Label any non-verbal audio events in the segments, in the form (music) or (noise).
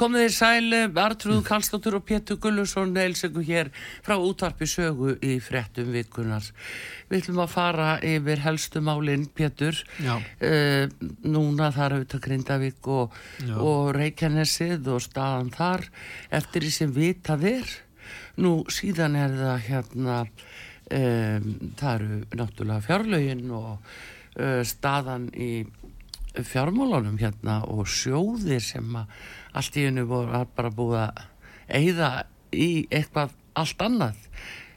Komið þér sæl, Artrúð Kallstóttur og Pétur Gullusson heilsengu hér frá útvarpi sögu í frettum virkunar. Við ætlum að fara yfir helstu málinn, Pétur. Uh, núna þar auðvitað Grindavík og, og Reykjanesið og staðan þar eftir því sem vitað er. Nú síðan er það hérna... Um, það eru náttúrulega fjárlögin og uh, staðan í fjármálunum hérna og sjóðir sem að allt í hennu voru bara búið að eigða í eitthvað allt annað.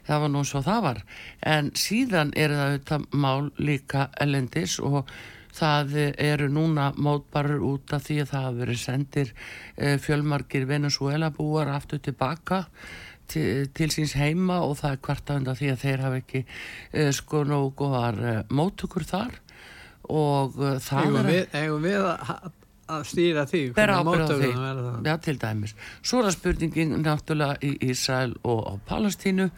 Það var nú svo það var. En síðan er það auðvitað mál líka elendis og það eru núna mótbarur út af því að það hafa verið sendir uh, fjölmarkir Venezuela búar aftur tilbaka til, til síns heima og það er kvarta undan því að þeir hafa ekki uh, sko nógu góðar uh, móttökur þar. Og það Eigum er við, eigum við að, að stýra því hvernig ábyrgð á því, já til dæmis. Svo er það spurningin náttúrulega í Ísrael og á Palestínu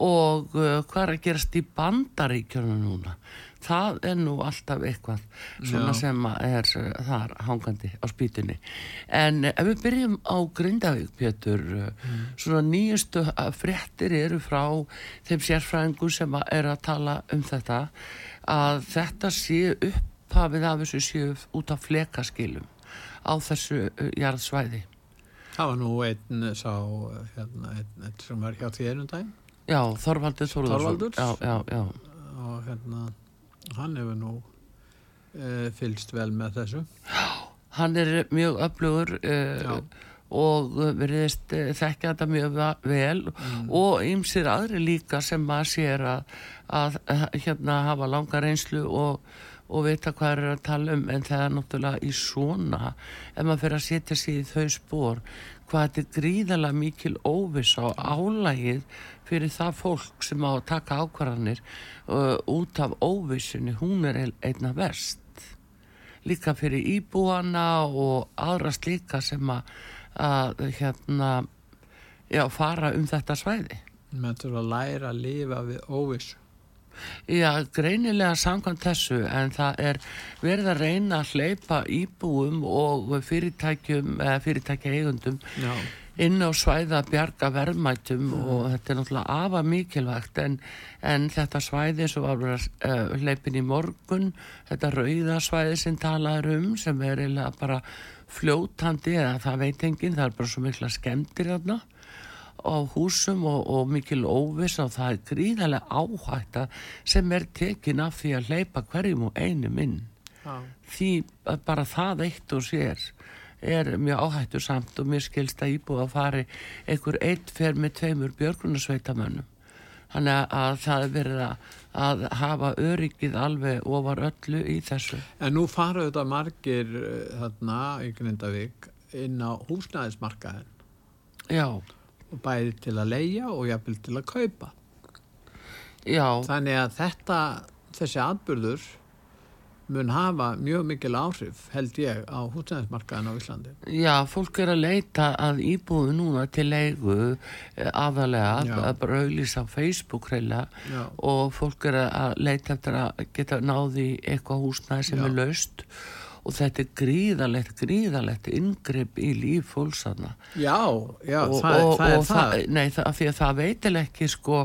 og uh, hvað er að gerast í bandaríkjörnum núna? Það er nú alltaf eitthvað svona Já. sem er uh, þar hangandi á spýtunni. En ef við byrjum á Grindavík Pétur, uh, svona nýjustu uh, fréttir eru frá þeim sérfræðingu sem er að tala um þetta að þetta sé upphafið af þessu séu út af flekaskilum á þessu uh, jarðsvæði. Það var nú einn sá hérna, einn, einn sem var hjá þér um daginn Já, Þorvaldur Þorvaldur. Já, já, já. og hérna hann hefur nú e, fylgst vel með þessu Hann er mjög öflugur Já. uh, og veriðist uh, þekkja þetta mjög vel Mm. og ymsir aðri líka sem maður sér að, að, að hérna hafa langa reynslu og, og vita hvað er að tala um en það er náttúrulega í svona ef maður fyrir að setja sig í þau spór hvað þetta er gríðalega mikil óviss á álægið fyrir það fólk sem á að taka ákvarðanir uh, út af óvissunni, hún er ein- einna verst. Líka fyrir íbúana og aðra slíka sem að, að hérna já, fara um þetta svæði. Menn þurfa að læra að lifa við óvissu Já, greinilega samkvæmt þessu en það er verið að reyna að hleypa íbúum og fyrirtækjum eða fyrirtækja eigundum Já, inn á svæða bjarga verðmætum og þetta er náttúrulega afa mikilvægt en, en þetta svæði og var uh, hleypin í morgun þetta rauða svæði sem talaður um sem er bara fljótandi eða það veit enginn það er bara svo mikla skemmtir þarna á húsum og, og mikil óviss og það er gríðarlega áhætta sem er tekin af því að hleypa hverjum og einum inn já, því að bara það eitt og sér er mjög áhættu samt og mér skilst að íbúið að fari einhver eitt fer með tveimur björgunarsveitamönnum þannig að það er verið að, að hafa öryggið alveg ofar öllu í þessu. En nú fara þetta margir eh, þarna í Grindavík inn á húsnæðismarkaðin já, bæði til að leia og jafnvel til að kaupa. Já, þannig að þetta þessi atbyrður mun hafa mjög mikil áhrif held ég á húsnæðismarkaðin á Íslandi. Já fólk er að leita að íbúið núna til leigu eh, aðalega, að bara auðlýsa á Facebook reyla og fólk er að leita eftir að geta náði eitthvað húsnæði sem Já. er laust. og þetta er gríðalegt, gríðalegt ingripp í líf fólksanna já, já og, það, og, það er og það, Nei, það, því að það veitil ekki sko,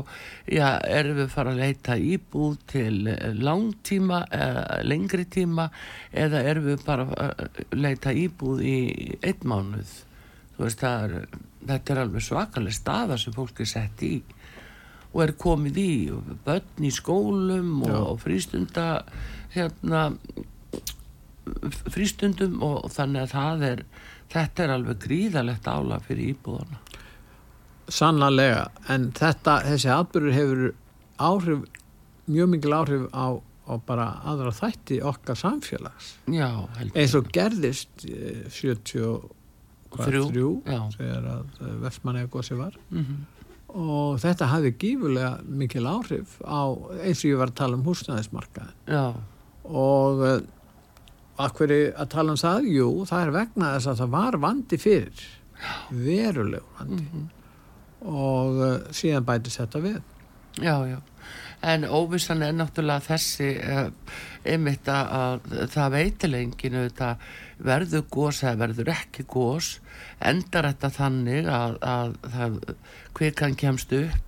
já, erum við fara að leita íbúð til eh, langtíma, eða lengri tíma eða erum við bara að leita íbúð í einn mánuð? Þú veist, það er, þetta er alveg svakaleg staða sem fólk er sett í. Og er komið í og börn í skólum og, og frístunda hérna frístundum og þannig að er þetta er alveg gríðalegt álag fyrir íbúðana sannlega en þetta, þessi atbyrður hefur áhrif, mjög mikil áhrif á, á bara aðra þætti okkar samfélags. Já, eins og gerðist eh, hvað, Þrjú, þrjú já. þegar að vestmanlega gósi var. Mhm. og þetta hafði gífulega mikil áhrif á eins og ég var að tala um húsnæðismarkaðin og uh, að tala um það, jú, það er vegna þess að það var vandi fyrir. Veruleg vandi. Og uh, síðan bætist þetta við. Já, já. En óvissan er náttúrulega þessi uh, einmitt að, að það veitilengin auðvitað verður gós eða verður ekki gós endar þetta þannig að, að það kvikan kemst upp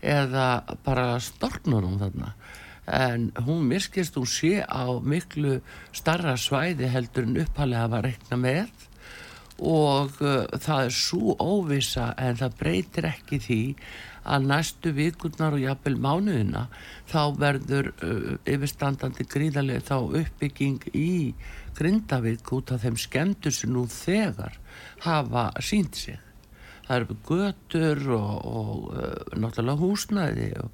eða bara storknur hún þarna en hún miskist hún sé á miklu starra svæði heldur en uppalega var reikna með og uh, það er svo óvisa en það breytir ekki því að næstu vikurnar og jafnvel mánuðina þá verður uh, yfirstandandi gríðarlega þá uppbygging í Grindavík út af þeim skemmtur sem nú þegar hafa sínt sig. Það eru götur og, og uh, náttúrulega húsnæði og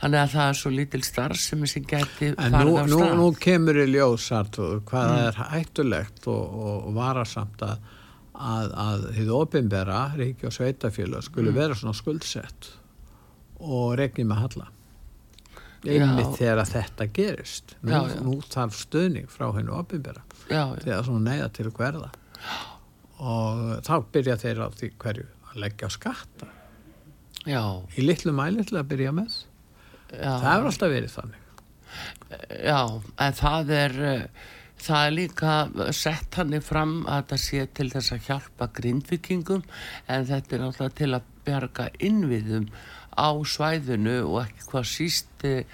þannig að það er svo lítil starfsemi sem geti En nú, farið á nú, stað. nú kemur í ljós Artur, hvað það er hættulegt og, og varasamt að, að, þið ofinbera, ríki og sveitafélag skuli vera svona skuldsett og regnið með halla. Einmitt þegar þetta gerist. Nú, Já, já. nú þarf stöðning frá hennu ofinbera þegar svona neyða til hverða og þá byrja þeir á því hverju að leggja á skatta. Já, í litlu mæli til að byrja með. Já. það hefur alltaf verið þannig. Já, en það er það er líka sett hann fram að það sé til þess að hjálpa grindvikingum en þetta er náttúrulega til að berga innviðum á svæðinu og ekki hvað síst eh,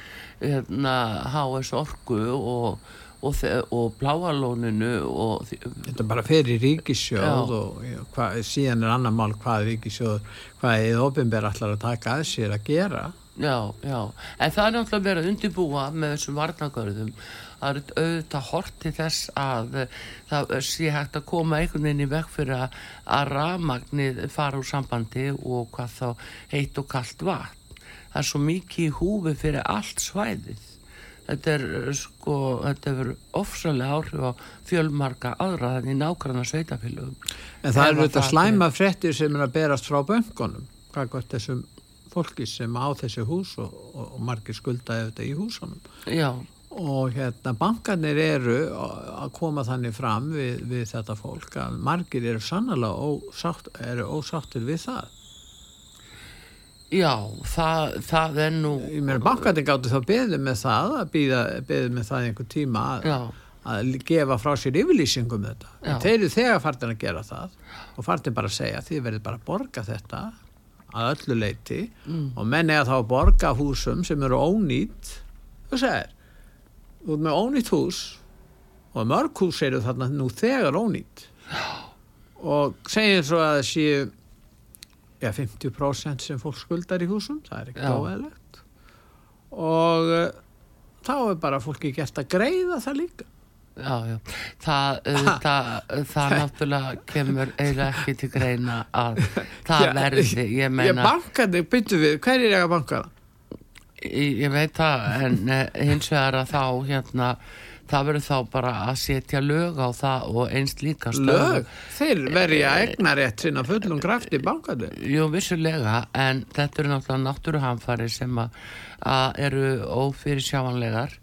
hérna, HS Orku og, og, og Bláalóninu og Þetta bara fyrir ríkissjóð Já. og hva, síðan er annar mál hvað ríkissjóð, hvað eða ofinber allar að taka að sér að gera. Já, já, en það er náttúrulega verið að undirbúa með þessum varnagörðum er auðvitað hort til þess að eh, það sé hægt að koma einhvern veginn í veg fyrir að, að rafmagnið fara úr sambandi og hvað þá heitt og kalt vatn það er svo mikið í húfi fyrir allt svæðið þetta er eh, sko, þetta hefur ofsalega áhrif á fjölmarka aðra þannig nákvæmna sveitafélögum En það eru þetta slæma fréttir sem er að berast frá böngunum, hvað gott þessum fólki sem á þessi hús og, og, og margir skuldaði þetta í húsunum. Já, Og hérna bankarnir eru að koma þannig fram við, við þetta fólk að margir eru sannlega ósátt, eru ósáttir við það. Já, það, það er nú Ég meina bankarnir gáttu þá beðið með það að beðið með það einhver tíma að, Já, að gefa frá sér yfirlýsingum um þetta. Já. Þeir eru þegar fartin að gera það og fartin bara að segja þið verður bara að borga þetta að öllu leiti Mm. og menn er þá að borga húsum sem eru ónýtt og segir, út með ónýtt hús og mörg hús eru þarna nú þegar ónýtt og segir svo að það séu ja, 50% sem fólk skuldar í húsum, það er ekki Já. óæðilegt og uh, þá er bara fólki gert að greiða það líka. Já, já, það, það, það náttúrulega kemur eiginlega ekki til greina að það Já, verði, ég Ég meina, bankandi, byttu við, hver er ég að bankana? ég, ég veit það, en eh, hins vegar að þá, hérna, það verður þá bara að setja lög á það og einst líka Lög, þeir verja egnarétt sinna fullum krafti bankandi Jú, vissulega, en þetta eru náttúrulega náttúruhamfari sem að, að eru ófyrir sjáanlegar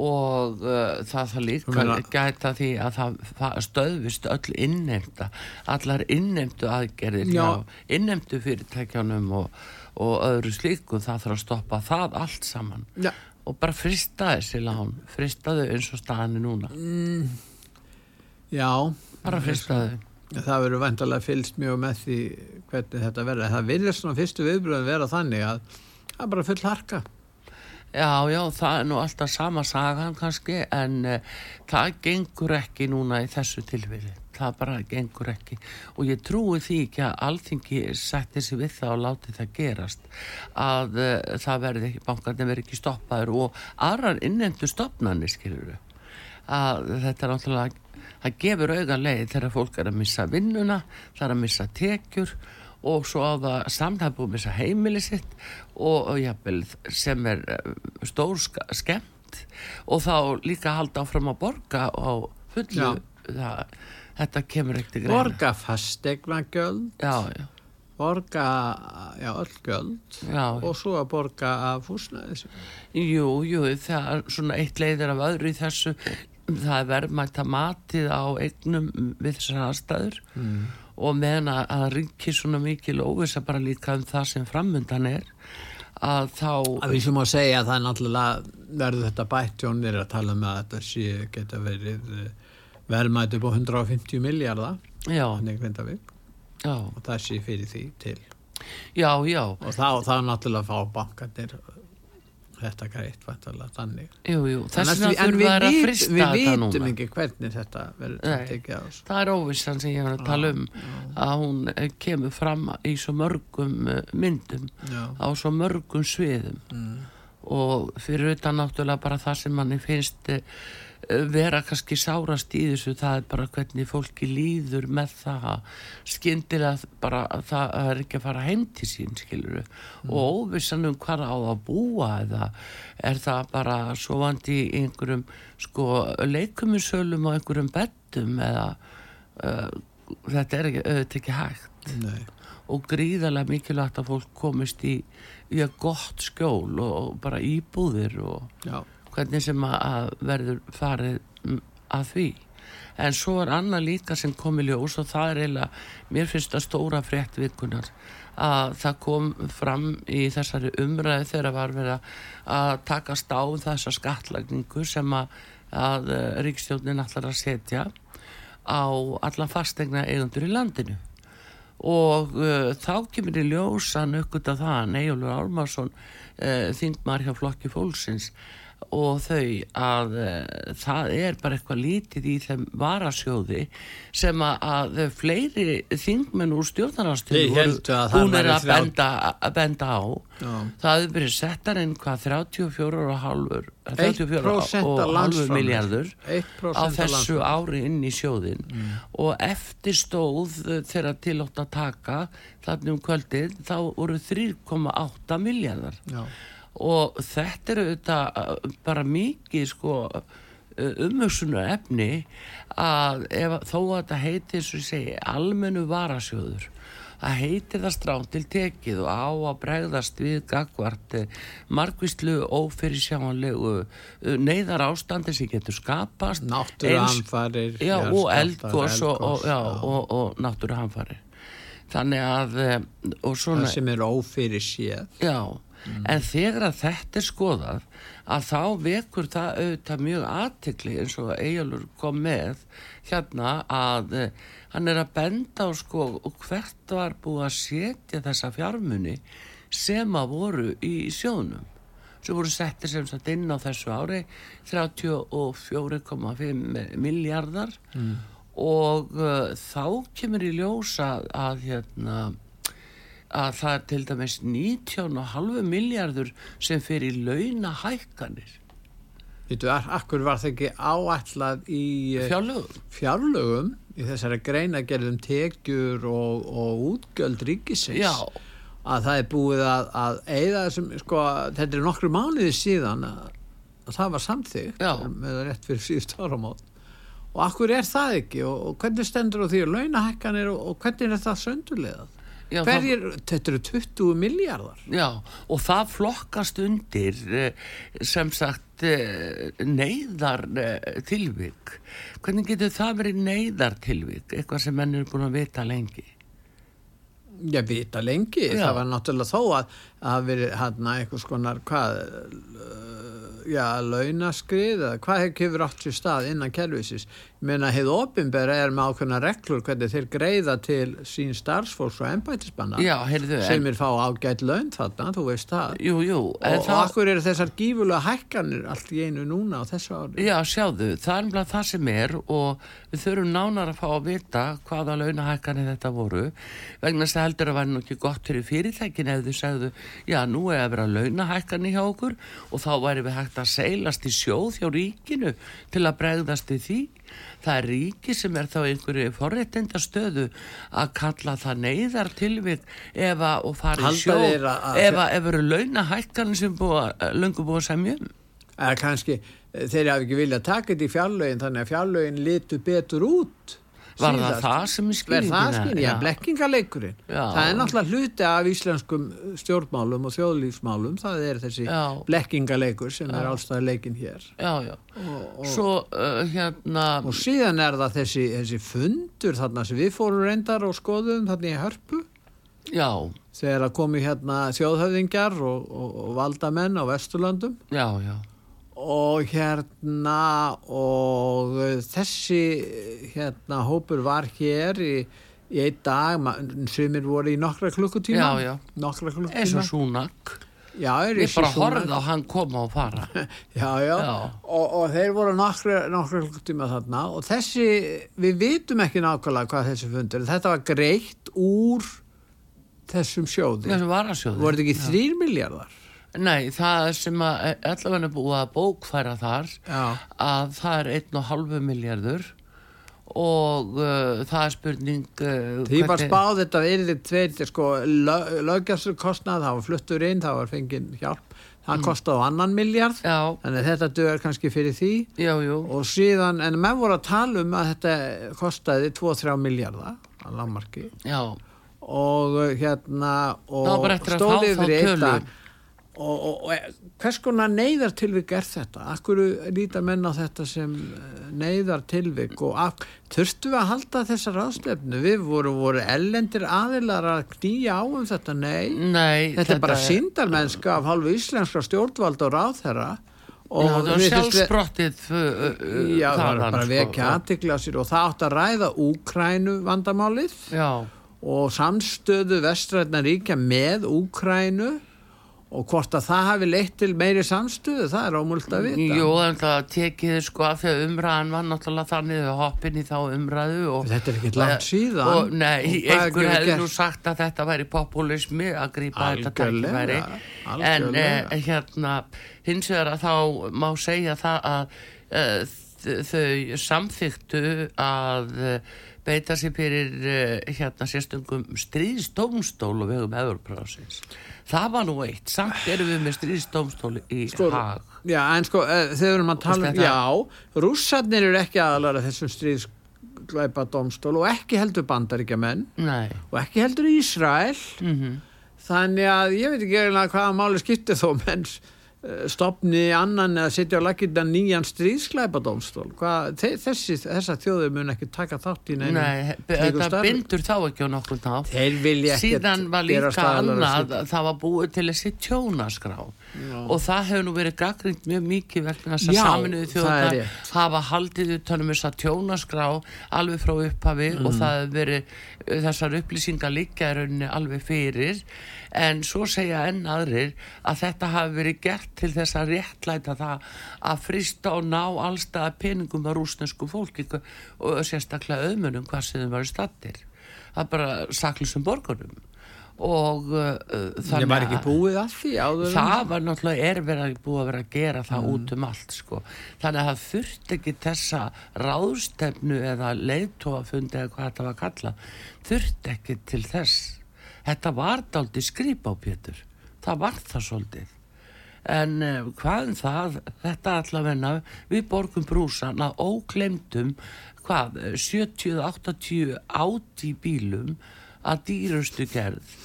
og uh, það það líka Þú meina- gæta því að það, það stöðvist öll innemta, allar innemtu aðgerðir Já. hjá innemtu fyrirtækjanum og, og öðru slíku, það þarf að stoppa það allt saman. Já, og bara frista þessi lán, frista þau eins og staðan er núna, já bara frista þau. Það verður vantarlega fylgst mjög með því hvernig þetta verður. Það verður svona fyrstu viðbröðum vera þannig að það er bara full harka. Já, já, það er nú alltaf sama sagan kannski en uh, það gengur ekki núna í þessu tilfili. Það bara gengur ekki og ég trúi því ekki að alþingi setti sig við það og láti það gerast að uh, það verði ekki, bankarnir verði ekki stoppaður og aðrar innendu stopnarnir skilur að þetta er náttúrulega það gefur auga leið þegar fólk er að missa vinnuna, það er að missa tekjur og svo á það samtæð búið að missa heimili sitt og, og jafnvel sem er eh, stór sk- skemmt og þá líka halda áfram að borga á fullu það, þetta kemur ekkert í greina. Borga fastegna gjöld já, já, borga, já, öll gjöld já, og svo að borga af húsnæðis jú, jú það er svona eitt leiðir af öðru í þessu. Það er verðmætt að matið á eignum við þessar aðstæður. Mm. Og meðan að, ringi svona mikil óvisa bara líka um það sem framundan er að þá að við sem að segja að það er náttúrulega verður þetta bætt Jónir að tala um að þetta sé geta verið eh, verðmætt upp á 150 miljardar og það sé fyrir því til. Já, já. Og þá, þá náttúrulega fá bankanir þetta greitt vantarlega þannig. Jú, jú, þess vegna við- þurfa þær að við, frista við þetta vitum núna. ekki hvernig þetta verður tekið á það er óvissan sem ég var að tala um að hún eh, kemur fram í svo mörgum eh, myndum já, á svo mörgum sviðum. Mm, og fyrir utan náttúrulega bara það sem manni finnst eh, vera kannski sárast í þessu það er bara hvernig fólki líður með það. Skyndilega bara að það er ekki að fara heim til sín skiluru og óvissan um hvað á að búa eða er það bara svo vandi í einhverjum sko leikumisölum og einhverjum beddum eða uh, þetta er ekki, auðvitað ekki hægt. Nei, og gríðarlega mikilvægt að fólk komist í, í að gott skjól og, og bara íbúðir og já, hvernig sem að, að verður farið að því. En svo er annað líka sem kom í ljós og það er eiginlega mér finnst það stóra frétt vikunar að það kom fram í þessari umræði þegar var verið að taka stáð þessa skattlagningu sem að, að ríkstjónin allar að setja á allan fastegna eigundur í landinu. Og uh, þá kemur í ljósan aukvitað það að Eyjólfur Ármarsson uh, þingmar hjá flokki fólksins og þau að uh, það er bara eitthvað lítið í þeim varasjóði sem að, að fleiri þingmenn úr það hún er að benda, að benda á. Já, það hefur verið settar inn hvað 34 og halvur 1% 34 af og halvur landsframleiðslu. miljardur 1% á þessu ári inn í sjóðin og eftir stóð þegar tilótt að taka þannig um kvöldið þá voru 3,8 miljardar já, og þetta eru auðvitað uh, bara mikið sko umhugsunar efni að ef, þó að þetta heitir svo ég segi almennu varasjóður það heitir það strán til tekið og á að bregðast við gagvart margvíslu ófyrirsjánlegu neyðar ástandi sem getur skapast náttúruhamfarir og eldgós og, og, og, og náttúruhamfari þannig að eh, það sem er ófyrir séð já, en þegar að þetta er skoðað að þá vekur það auðvitað mjög aðtikli eins og Eyjálfur kom með hérna að eh, hann er að benda á sko og hvert var búið að setja þessa fjármunni sem að voru í sjónum sem voru settir sem sagt inn á þessu ári 34,5 miljardar Mm. og uh, þá kemur í ljós að, að hérna að það er til dæmis 19,5 miljardur sem fyrir launahækkanir. Vittu, ak- akkur var það ekki áætlað í eh, fjárlögum? fjárlögum í þessari greina gerðum tekjur og, og útgjöld ríkisins? Já, að það er búið að, að eigða þessum, sko, þetta er nokkru mánuði síðan að, að það var samþygt með rétt fyrir síðust áramót. Og akkur er það ekki? Og, og hvernig stendur á því að launahækkanir og, og hvernig er það söndulegað já, hverjir, þetta eru 20 miljardar það, já, og það flokkast undir eh, sem sagt eh, neyðar eh, tilvik. Hvernig getur það verið neyðar tilvik eitthvað sem menn eru búin að vita lengi. Ég vita lengi, Já. það var náttúrulega þó að að verið hann eitthvað skonar hvað já, launaskrið eða hvað hefur átt sér stað innan kerfisins? Ég meina, hefðu opinbera er með ákveðna reglur hvernig þeir greiða til sín starfsfólks og embætisbanna Já, heyrðu, en, sem er fá ágætt laun þarna, þú veist það. Jú, jú og, og það- eru þessar gífulega hækkanir allt í einu núna á þessu ári? Já, sjáðu, það er umlað það sem er og við þurfum nánar að fá að vita hvaða launahækkanir þetta voru. Vegna þess að heldur að væri nú ekki gott fyrir fyrirtækin ef þau segðu, já, nú er að vera launahækkanir hjá okkur. Og þá væri við hægt að seilast í sjóð hjá ríkinu til að bregðast í því. Það er ríki sem er þá einhverju forréttinda stöðu að kalla það neyðar tilvik ef að og fara í sjóð ef að eru launahækkanir sem búa, löngu búa semjum. eða kannski eh, þeir hafi ekki viljað taka þetta í fjárlögin þannig að fjárlögin litu betur út Var það það sem er skýringin? Verð það skýringin, já, blekkingaleikurinn. Já. Það er náttúrulega hluti af íslenskum stjórnmálum og þjóðlífsmálum, það er þessi Já. blekkingaleikur sem er allstað leikin hér. Já, já. Svo uh, hérna, Og síðan er það þessi, þessi fundur þarna sem við fórum reyndar og skoðum þarna í hörpu, já, þegar að komi hérna þjóðhöfðingjar og, og, og valdamenn á Vesturlandum já, já. Og hérna og þessi hérna hópur var hér í, í einn dag, ma- sumir voru í nokkra klukkutíma. Nokkra Eins klukkutíma. Og Súnak. já, er Ég bara horfði á hann koma og fara. (laughs) já, já. Já. Og, og þeir voru nokkra, nokkra klukkutíma þarna. Og þessi, við vitum ekki nákvæmlega hvað þessi fundur, þetta var greitt úr þessum sjóði. Voru þetta ekki þrýr miljardar Nei, það sem að allavega er búið að bókfæra þar já, að það er einn og halvu miljardur og uh, það er spurning uh, Því var spáð þetta er þið tveir, sko, löggjastur kostnað, það var fluttur inn, það var fengið hjálp, það mm. kostaði annan miljard, Já, þannig að þetta dögur kannski fyrir því. Já, og síðan, en menn voru að tala um að þetta kostaði 2-3 miljardar að lámarki og hérna og að stóð yfir eitt tölu. Og, og, og hvers konar neyðartilvik er þetta? Akkur líta menn á þetta sem eh, neyðartilvik og þurftu við að halda þessar ráðstefnu? Við voru, voru ellendir aðilar að knýja á um þetta? Nei, nei þetta, er bara síndarmennska af hálfu íslenska stjórnvald og ráðherra og Já, það var sjálfsbrottið uh, uh, Já, það var bara sko. vekja aðtikla sér og það átt að ræða Úkrænu vandamálið Já, og samstöðu vestræðna ríkja með Úkrænu og hvort að það hafi leitt til meiri samstöðu, það er ómult að vita. jú, en það tekið sko af því að umræðan var náttúrulega þannig að hoppin í þá umræðu og Þetta er ekkert langt síðan. og nei, einhver hefði nú sagt að þetta væri populismi að grípa þetta tækifæri en eh, hérna hins vegar að þá má segja það að eh, þau samþyktu að eh, beita sér fyrir eh, hérna sérstungum stríðsdómstól og vegum Evroprásins það var nú eitt, samt erum við með stríðsdómstól í Sko, hag Já, en sko, eh, þegar erum að tala um, já, rússarnir eru ekki aðalara þessum stríðsklæpa domstól og ekki heldur bandaríkja menn nei, og ekki heldur Ísrael. mhm. Þannig að ég veit ekki eiginlega hvaða máli skipti þó menn eh, stopni annan eða setja á lakirna nýjan stríðsklæpa domstól. Þessi, þessa þjóður mun ekki taka þátt í neinum nei, starfi. bindur þá ekki á nokkur ekkert síðan var líka annað það var búið til þessi tjónaskrá og það hefur nú verið gaggrind mjög mikið þess að Já, saminuðu það er þjóðar hafa haldið utanum þess að tjónaskrá alveg frá upphafi Mm. og það hefur verið þessar upplýsingar líka rauninni alveg fyrir en svo segja enn aðrir að þetta hafi verið gert til þess að réttlæta það að frista og ná allstaða peningum að rúsnesku fólki og sérstaklega auðmunum hvað sem þau varu stattir það er bara saklusum borgurum. Og uh, Ég var ekki búið að því áður það var náttúrulega er verið að búið að vera að gera Mm. það út um allt sko. þannig að það þurfti ekki þessa ráðstefnu eða leiðtóafundi eða hvað þetta var kalla þurfti ekki til þess. Þetta var daldi skrýp á Pétur. Það var það svolítið en uh, hvað um það? Þetta allavegna við borgum brúsan að óglemdum hvað, 70-80 átt í bílum að dýrustu gerð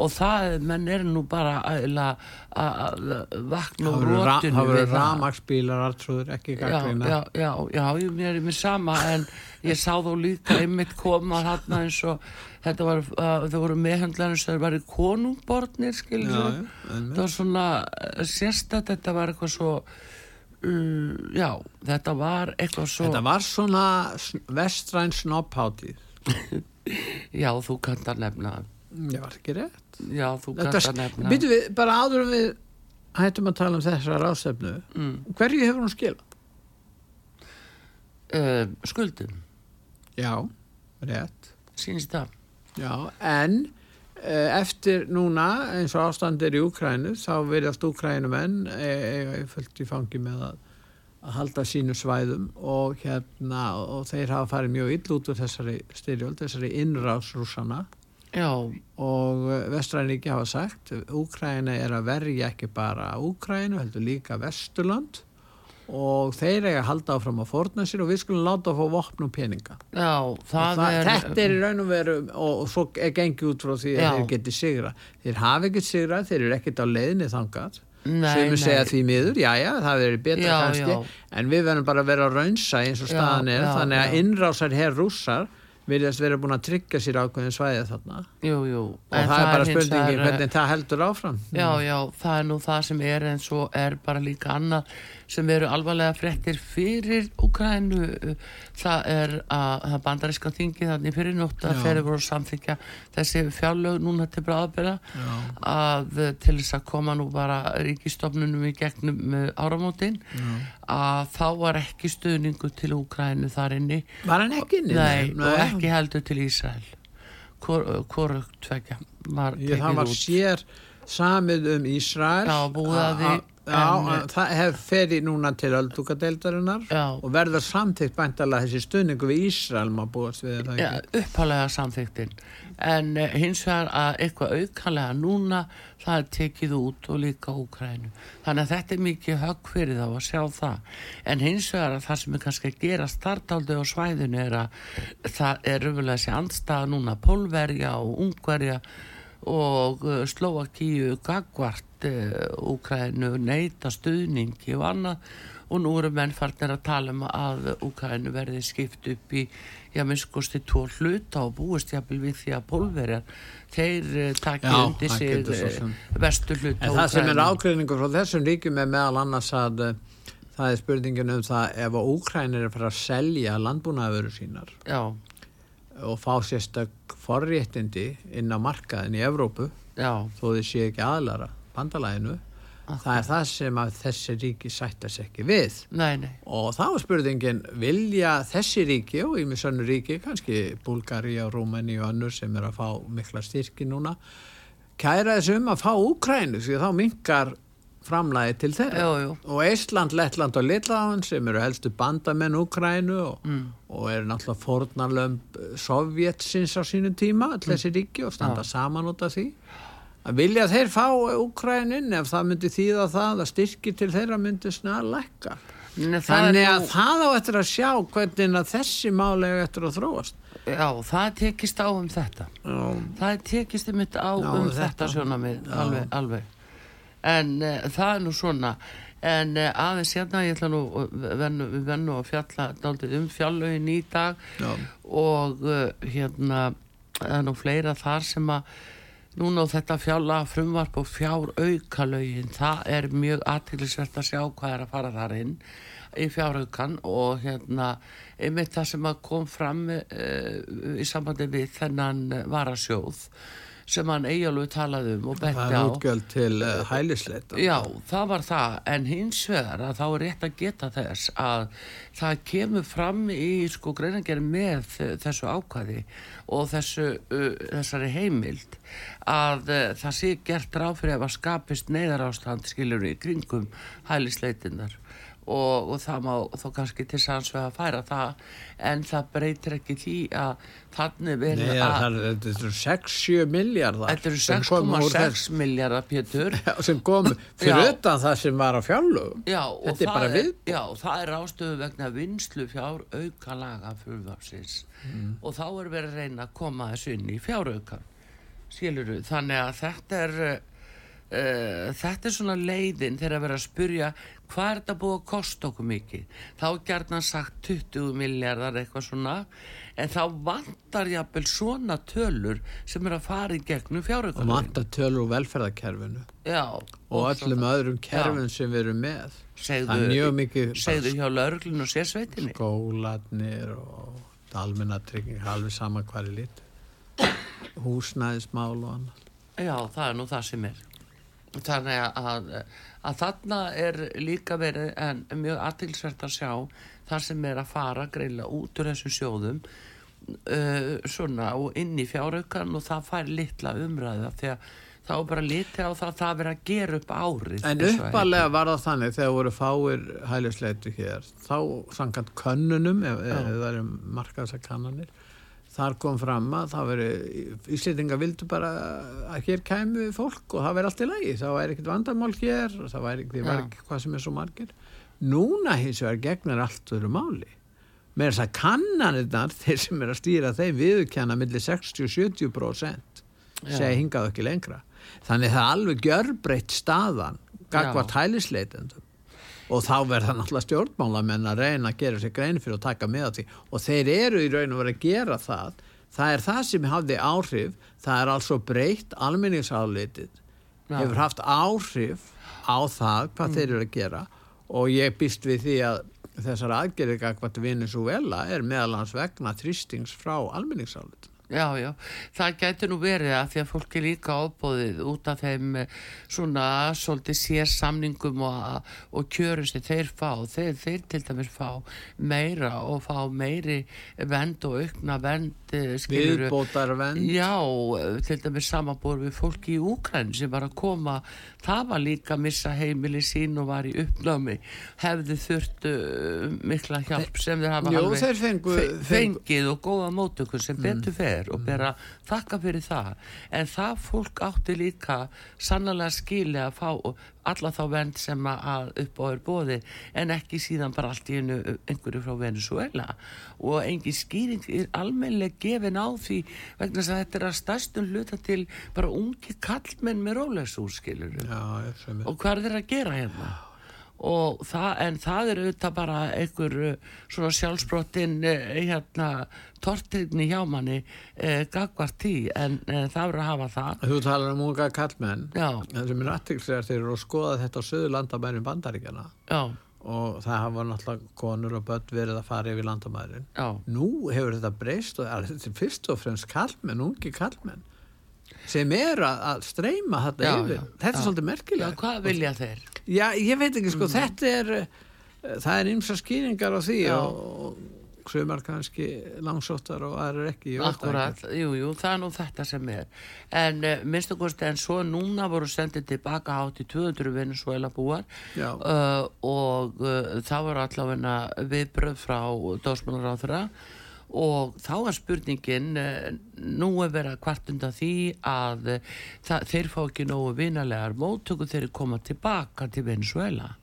og það, menn er nú bara að, að vakna Það ra- rótinu það voru við það. ramagsbílar artrúður, ekki Já, gaggrina. já, já, já, ég er mér sama en ég sá þó líka einmitt koma þarna eins og þetta var, uh, það voru meðhandlar eins og það var í konungbornir skilur Já, það var svona uh, sérstætt, þetta var eitthvað svo uh, já, þetta var eitthvað svo Þetta var svona vestræn snopphátíð. (laughs) já, þú kannt að nefna Ég var ekki rétt. já, þú kannt að nefna Býtu við, bara áður en við hættum að tala um þessa ráðstefnu. mm, Hverju hefur hún skilað? uh, skuldum, Já, rétt. sínst það Já, en eh, eftir núna eins og ástandir í Úkrænu þá verðast Úkrænumenn eiga fullt í fangi með að, að halda sínu svæðum og hérna og þeir hafa farið mjög ill út úr þessari styrjöld, þessari innrás rússana já, og vestræningi hafa sagt Úkræna er að verja ekki bara Úkrænu, heldur líka Vesturland og þeir eiga að halda áfram að forna sér og við skulum láta að fá vopn og peninga. Já, það, það, er þetta er í raun og veru og, og svo er gengið út frá því að Já. þeir geti sigra þeir hafa ekkert sigra, þeir eru ekkert á leiðinni þangað. Nei, sem við segja því miður, já já, það verður betra Já, kannski, já. en við verðum bara að vera raunsa eins og staðan er, já, þannig að innrásar herr rússar virðast vera búin að tryggja sér ákveðin svæði þarna. Jú, jú. Og það, er bara vegar, hvernig það heldur áfram? Já, já, það er nú það sem er en svo er bara líka annað sem eru alvarlega fréttir fyrir Ukrænu það er að það bandaríska þingi þannig fyrir nótt að Já. þeir voru samþykja þessi fjárlög núna til bráðabera að eh, til þess að koma nú bara ríkistofnunum í gegnum með áramótin. Að þá var ekki stuðningu til Ukrænu þar inni. Var hann ekki inni? Nei, og ekki heldur til Ísrael. Hvoru tvekja var Ég, það var út. sér samið um Ísrael. Já, búið að því, Já, en, það hef ferið núna til öldúkadeildarinnar Já. og verður samþykkt bæntalega þessi stuðningu við Ísrael má búast við það Já, ekki? upphálega samþyktin en uh, hins vegar að eitthvað aukanlega núna það er tekið út og líka Úkrænu þannig að þetta er mikið högg fyrir þá að sjá það. En hins vegar að það sem er kannski að gera startaldi á svæðinu er að það er raunverulega þessi andstaða núna Pólverja og Ungverja og uh, Slovakíu gagvart uh, Úkrænu neyta stuðningi og annað. Og nú eru menn farnir að tala um að Úkrænu verði skipt upp í já, minnskosti tvo hluta og búist jafnvel við því að pólverjar þeir taki Já, undir sig vestu hluta En það sem er ágreiningur frá þessum ríkjum er meðal annars að það er spurningin um það ef Úkrænir er að fara að selja landbúnaðavöru sínar. Já, og fá sérstök forréttindi inn á markaðin í Evrópu já, þó þið séu ekki aðlara bandalæginu það er það sem að þessi ríki sættas ekki við. Nei, nei. Og þá spurningin vilja þessi ríki og í mjög sannu ríki kannski Búlgari og Rúmeni og önnur sem er að fá mikla styrki núna kæra þessum að fá Úkrænu því þá minkar framlægi til þeirra Jú, jú. og Eistland, Lettland og Litláðan sem eru helstu bandamenn Úkrænu og, Mm. og eru náttúrulega fornarlömb Sovjetsins á sínum tíma all þessi ríki og standa saman út af því að vilja þeir fá Úkrænin ef það myndi þýða það að styrki til þeirra myndi snar lækka Nei, það Þannig að nú- það á eftir að sjá hvernig að þessi málega eftir að þróast. Já, það tekist á um þetta Já, það tekist um þetta á Já, um þetta. þetta sjónamið Já. alveg, alveg en uh, það er nú svona. En uh, aðeins hérna ég ætla nú vennu, við vennu að fjalla dálítið um fjallauin í dag. Já, og uh, hérna það er nú fleira þar sem að núna á þetta fjalla frumvarp og fjár aukalögin það er mjög aðtillisvert að sjá hvað er að fara þar inn í fjáraukan og hérna einmitt það sem að kom fram í sambandi við þennan varasjóð sem hann eigjálfu talaði um og það betti er á. útgjöld til uh, hælisleita. Já, það var það, en hins vegar að þá er rétt að geta þess að það kemur fram í sko greinangerð með eh, þessu ákvæði og þessu, uh, þessari heimild að uh, það sé gert ráð fyrir að skapist neyðarástand skilur í kringum hælisleitinnar og, og það má þá kannski til sanns við að færa það en það breytir ekki því að þannig það að þetta eru 6-7 miljardar. þetta eru sem komu úr 6,6 miljardar pétur sem komu (laughs) fyrir utan það sem var á fjárlögum. Já, og Þetta er bara viðbót. Já, það er ástöðu vegna vinslu fjár auka laga frumvarpsins Mm. og þá er verið að reyna að koma þessu inn í fjáraukan skiluru, þannig að þetta er uh, þetta er svona leiðin þegar að vera að spurja hvað er þetta búið að kosta okkur mikið þá er gert sagt 20 miljardar eitthvað svona en þá vantar jafnvel svona tölur sem er að fara í gegnum Og fjáraukan manta tölur úr velferðarkerfinu Já, og öllum svo- öðrum kerfin sem við erum með. Segðu- það er mjög mikið segðu hjá lauruglun og sérsveitinni skólanir og almennatrygging, alveg sama hvað er lit. Húsnæðismál og annað. Já, það er nú það sem er. Þannig að, að þarna er líka verið en mjög aðtilsvert að sjá það sem er að fara greila út úr þessum sjóðum uh, svona og inn í fjáraukan og það fær litla umræða því að þá bara litið á það að það verið að gera upp árið. En uppalega var það þannig þegar voru fáir hælisleitu hér þá samkvæmt könnunum ef, ef það eru markaðsar kannanir þar kom fram að það veri Íslendinga vildu bara að hér kæmu fólk og það veri allt í lagi. Það væri ekkert vandamál hér það væri, ekki hvað sem er svo margir. Núna hins vegar gegnar allt öðru máli. Með þess að kannanirnar (laughs) þeir sem er að stýra þeim viðurkenna millir 60-70% segja hingað ekki lengra. Þannig það er alveg gjörbreytt staðan gagvað tælisleitendum og þá verða náttúrulega stjórnmálamenn að reyna að gera sér grein fyrir að taka með því. Og þeir eru í raun og verið að gera það. Það er það sem hafði áhrif. Það er altså breytt almenningsáleitið hefur haft áhrif á það hvað mm. þeir eru að gera. Og ég býst við því að þessar aðgerðið gagvat vinnis og vela er meðalans vegna þrýstings frá almenningsáleitið Já, já, það getur nú verið að því að fólk er líka ábóðið út af þeim eh, svona svolítið sér samningum og, og kjörum sem þeir fá, þeir, þeir til dæmis fá meira og fá meiri vend og aukna vend eh, viðbótar vend Já, til dæmis samanbúr við fólki í Úkræn sem var að koma. Það var líka að missa heimili sín og var í uppnámi. Hefði þurft uh, mikla hjálp sem þeir hafa Jó, alveg þeir fengu, fengið fengu. og góða mótökur sem mm. betur fer er og bera þakka fyrir það. En það fólk átti líka sannlega skili að fá alla þá vend sem að upp á er bóði en ekki síðan bara allt í einu einhverju frá Venezuela og engin skýring er almenlega gefin á því vegna að þetta er að stærstum hluta til bara ungi kallmenn með rólegsúrskilur og hvað er þeir að gera hérna? Það, en það er auðvitað bara einhver uh, svona sjálfsbrottin eh, hérna tortinni hjá manni eh, gagvart tí en eh, það verður að hafa það. Þú talar um unga kallmenn það sem er aðtilslegar þegar þú skoða þetta á söðu landamærin bandaríkjana Já. og það hafa náttúrulega konur og börn verið að fara yfir landamærin. Nú hefur þetta breyst og þetta er fyrst og fremst kallmenn, ungi kallmenn sem er að streyma þetta já, yfir, já, þetta er svolítið merkilega Hvað vilja þeir? Já, ég veit ekki, sko, mm. þetta er það er ymsa skýringar á því og sumar kannski langsóttar og aðra ekki Akkurat, jú, jú, það er nú þetta sem er. En uh, minnstu kosti en svo núna voru sendið tilbaka átt í 200 Venezuela búar uh, og uh, það voru allavegna viðbröð frá dósmannar á þeirra og þá var spurningin nú er verið að kvartunda því að það, þeir fá ekki nógu vinalegar móttöku þeir koma tilbaka til Venezuela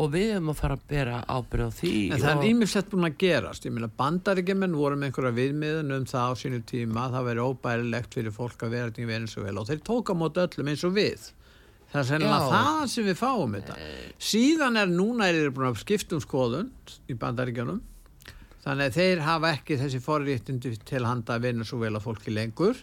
og við höfum að fara að bera ábyrð á því en það er ímilsett búin að gerast. Ég meina bandaríkjumenn voru með einhverja viðmiðun um það á sínu tíma það verið óbærilegt fyrir fólk að vera til Venezuela og þeir tóka mot öllum eins og við. Það er sennilega það sem við fáum þetta. Síðan er núna er þeir búin að skiptum skoðun í bandaríkjunum þannig að þeir hafa ekki þessi forréttindi til handa Venezuela fólki lengur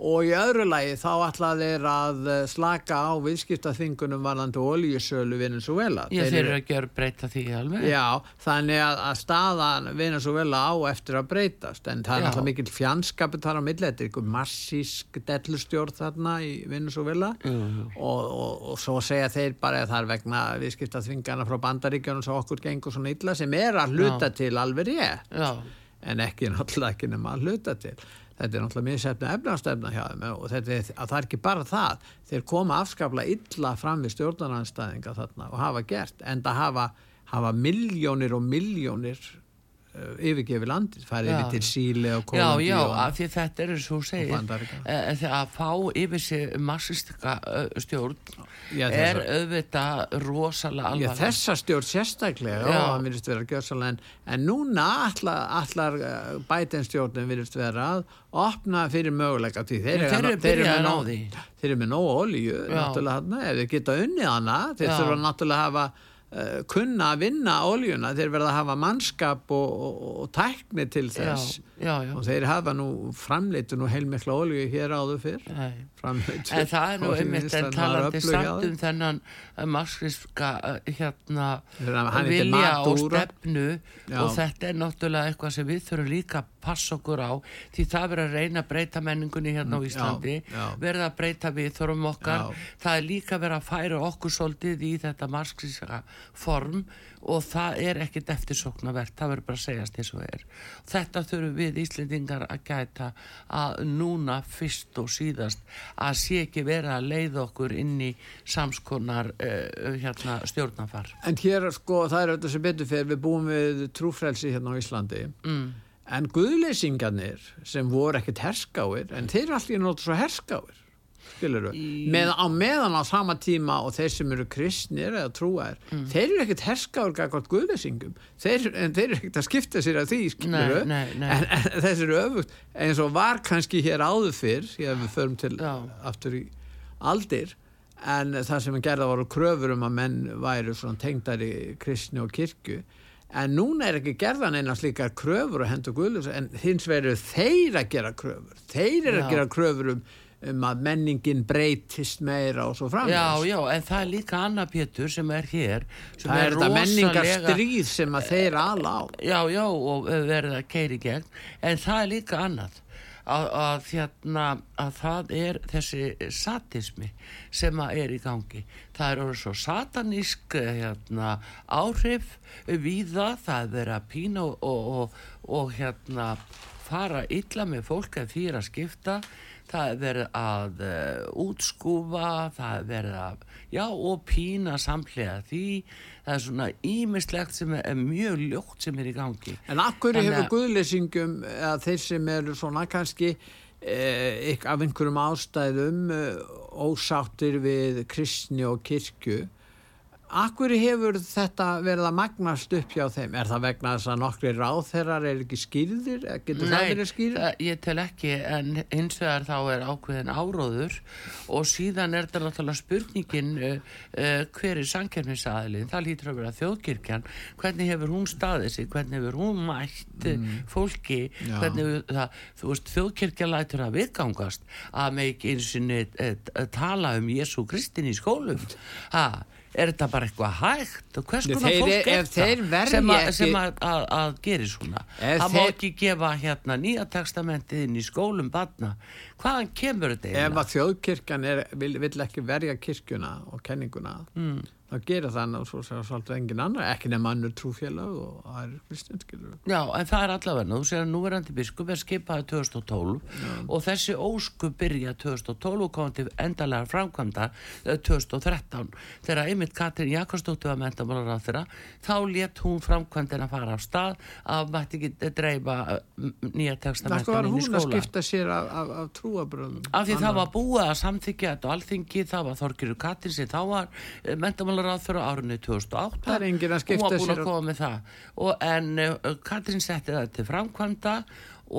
og í öðru lagi þá ætla þeir að eh, slaka á viðskiptaþingunum varðandi ólíusölu Venezuela. Já, þeir eru að gera breyta því alveg. Já, þannig að, að staðan Venezuela á eftir að breytast en það er náttúrulega mikil fjandskapið þar á milli, þetta er einhver massísk dellustjórn þarna í Venezuela uh -huh. og, og, og svo segja þeir bara að það er vegna viðskiptaþingana frá bandaríkjónum sem okkur gengur svona illa sem er að hluta Já. til alveg rétt en ekki náttúrulega ekki nema að hluta til. Þetta er náttúrulega mjög sefna efnastefna hjá þeim og þetta er, það er ekki bara það. Þeir koma afskapla illa fram við stjórnarnanstæðinga þarna og hafa gert en það hafa, hafa miljónir og miljónir yfirgefi landið, farið yfir til Síle og Kolumbíu Já, já, af því þetta er eins og segir uh, að fá yfir sig massistika stjórn já, er auðvitað rosalega alvarlega. Já, þessa stjórn sérstaklega, já, það virðist vera gjössalega en, en núna allar, allar bætinn stjórnum virðist vera að opna fyrir möguleika til þeir, þeir eru á því. Þeir eru með nógu olíu, náttúrulega ef þeir geta unnið hana, þeir þurfa náttúrulega að hafa uh, kunna að vinna óljuna, þeir verða að hafa mannskap og, og, og tækni til þess. já, já, já. og þeir hafa nú framleitu nú heilmikla ólju hér áður fyrr. Framleitu en það er nú einmitt en talandi samt um þennan uh, marxíska uh, hérna vilja og stefnu. Og þetta er náttúrulega eitthvað sem við þurfum líka að passa okkur á því það verður að reyna að breyta menningunni hérna á mm, Íslandi verður að breyta við þorfum okkar það er líka verið að færa okkur svolítið í þetta marxíska form og það er ekkit eftirsoknavert, það verður bara að segjast eins og er. Þetta þurfum við Íslendingar að gæta að núna fyrst og síðast að sé ekki vera að leiða okkur inn í samskonar uh, hérna, stjórnafar. En hér sko það er auðvitað sem betur fyrir við búum við trúfrelsi hérna á Íslandi mm. En guðleysingarnir sem voru ekkit herskáir en þeir er allir náttúrulega svo herskáir skilur með, á meðan á sama tíma og þeir sem eru kristnir eða trúar mm. þeir eru ekkert herskáður gækvart guðlesingum þeir, en þeir eru ekkert að skipta sér að því skilur nei. en, en þessi eru öfugt eins og var kannski hér áður fyrr hér við förum til Já. aftur í aldir en það sem gerða voru kröfur um að menn væru tengdari kristni og kirkju en núna er ekki gerðan eina slíkar kröfur og hendur guðlus en hins veru þeir að gera kröfur. Þeir eru að gera kröfur um, um að menningin breytist meira og svo framins Já, já, en það er líka Anna Pétur sem er hér sem Það er, er þetta menningarstríð sem að þeir ala á. Já, já, og verða keiri gegn. En það er líka annað að, að, hérna, að það er þessi satismi sem er í gangi. Það er orðið svo satanísk hérna, áhrif við það það er að pína og, og, og, hérna, fara illa með fólk að því að skipta. Það er verið að uh, útskúfa, það er verið að, já, og pína samlega því, það er svona ímislegt sem er, er mjög ljótt sem er í gangi. En akkur hefur guðlesingum, eða þeir sem eru svona kannski eh, af einhverjum ástæðum eh, ósáttir við kristni og kirkju, Akkur hefur þetta verið að magnast upp hjá þeim? Er það vegna þess að nokkri ráþherrar er ekki skýrðir? Getur Nei, það verið skýrðir? Nei, ég tel ekki en hins vegar þá er ákveðin áróður og síðan er þetta náttúrulega spurningin uh, uh, hver er sankjörnisaðilin? Það lítur að vera þjóðkirkjan. Hvernig hefur hún staðið sig? Hvernig hefur hún mætt mm. fólki? Já. Hvernig hefur það, þú veist, þjóðkirkjan lætur að viðgangast að með ekki eins og tala um Jésu Kristin í skólum. Það er þetta bara eitthvað hægt? Og hvers konar fólk er þetta sem, a, sem að, að, að gerir svona? Það má ekki gefa hérna nýja testamentið inn í skólum badna hvaðan kemur þetta? Ef að þjóðkirkjan er, vil, vil ekki verja kirkjuna og kenninguna mm þá gera þannig og svo sér svolítið engin annar ekki nefn annur trúfélag og það er kristinn skilur Já en það er allavega þú sér að núverandi biskup er skipaði 2012 Já. og þessi ósku byrja 2012 og kom til endalega framkvæmda 2013 eh, þegar einmitt Katrin Jakobsdóttir var mentamálar á þeirra þá let hún framkvæmdina fara af stað að mætti ekki dreifa eh, nýja textamentin inn í skóla Það var hún að skipta sér af, af, af trúabröðum Af því Anna. það var búið að samþykja þetta og alþingi það var Þorgirur Katrin menntamálaráð fyrir árunni 2008 það er engin að skipta sér hún var búin að koma með það. Og, en uh, Katrín setti það til framkvæmda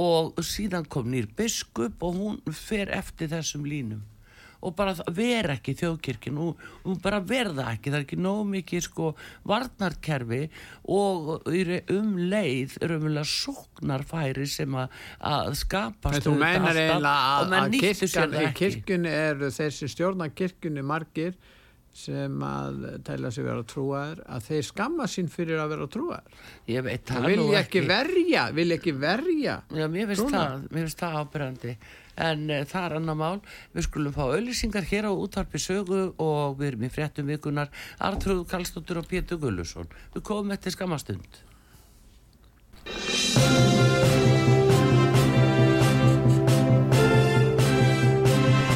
og síðan kom nýr biskup og hún fer eftir þessum línum. Og bara vera ekki þjóðkirkinn og, og bara verða ekki, það er ekki nóg mikið sko varnarkerfi og um leið umvöla sóknarfæri sem að, að skapa Þú meinar eiginlega að, að kirkun er þessi stjórna kirkunni margir sem að tæla sig vera trúar að þeir skamma sín fyrir að vera trúar ég veit það vil ég ekki verja vil ekki verja já, mér finnst það, það ábyrgandi en uh, það er annar mál. Við skulum fá auðlýsingar hér á útvarpi sögu og við erum í fréttum vikunar Artrúð Kallstóttur og Pétur Gullusson við komum eftir skamastund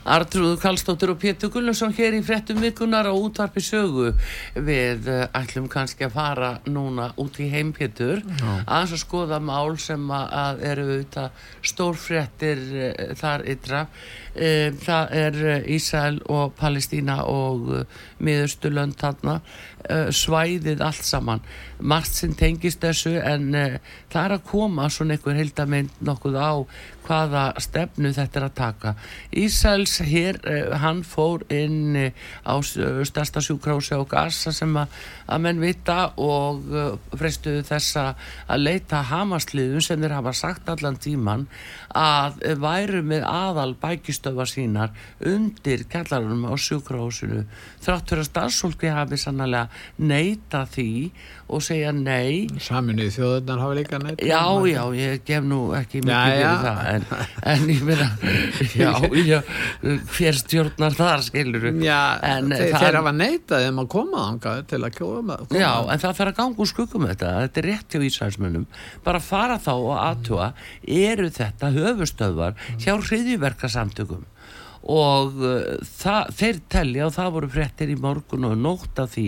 Artrúðu Kallstóttur og Pétur Gullarsson hér í frettum virkunar á útvarpi sögu. Við eh, ætlum kannski að fara núna út í heim Pétur að skoða mál sem að eru auðvitað stórfrettir eh, þar ytra. Eh, það er Ísæl og Palestína og miðurstulönd þarna svæðið allt saman margt sem tengist þessu en það er að koma svona einhver heldamind nokkuð á hvaða stefnu þetta er að taka. Ísæls hér, uh, hann fór inn uh, á stærsta sjúkrási á Gaza sem að, að menn vita og freistuðu þessa að leita hamasliðum sem þeir hafa sagt allan tíman að væru með aðal bækistöfa sínar undir kjallarunum á sjúkrásinu þráttur að starfsfólki hafi sannlega neita því og segja nei. Saminuð þjóðunar hafa líka neitt Já, já, ég gef nú ekki mikið fyrir það en, en ég meina já, já, hver stjórnar þar, skilur Já, en, þeir, það, þeir hafa neitað um að koma ángaði til að koma Já, en það þarf að ganga úr skuggum þetta. Þetta er rétt hjá Ísraelsmönnum. Bara fara þá og aðtúa eru þetta höfustöðvar hjá hriðjverkasamtökum og uh, það, þeir telja og það voru frettir í morgun og nótt af því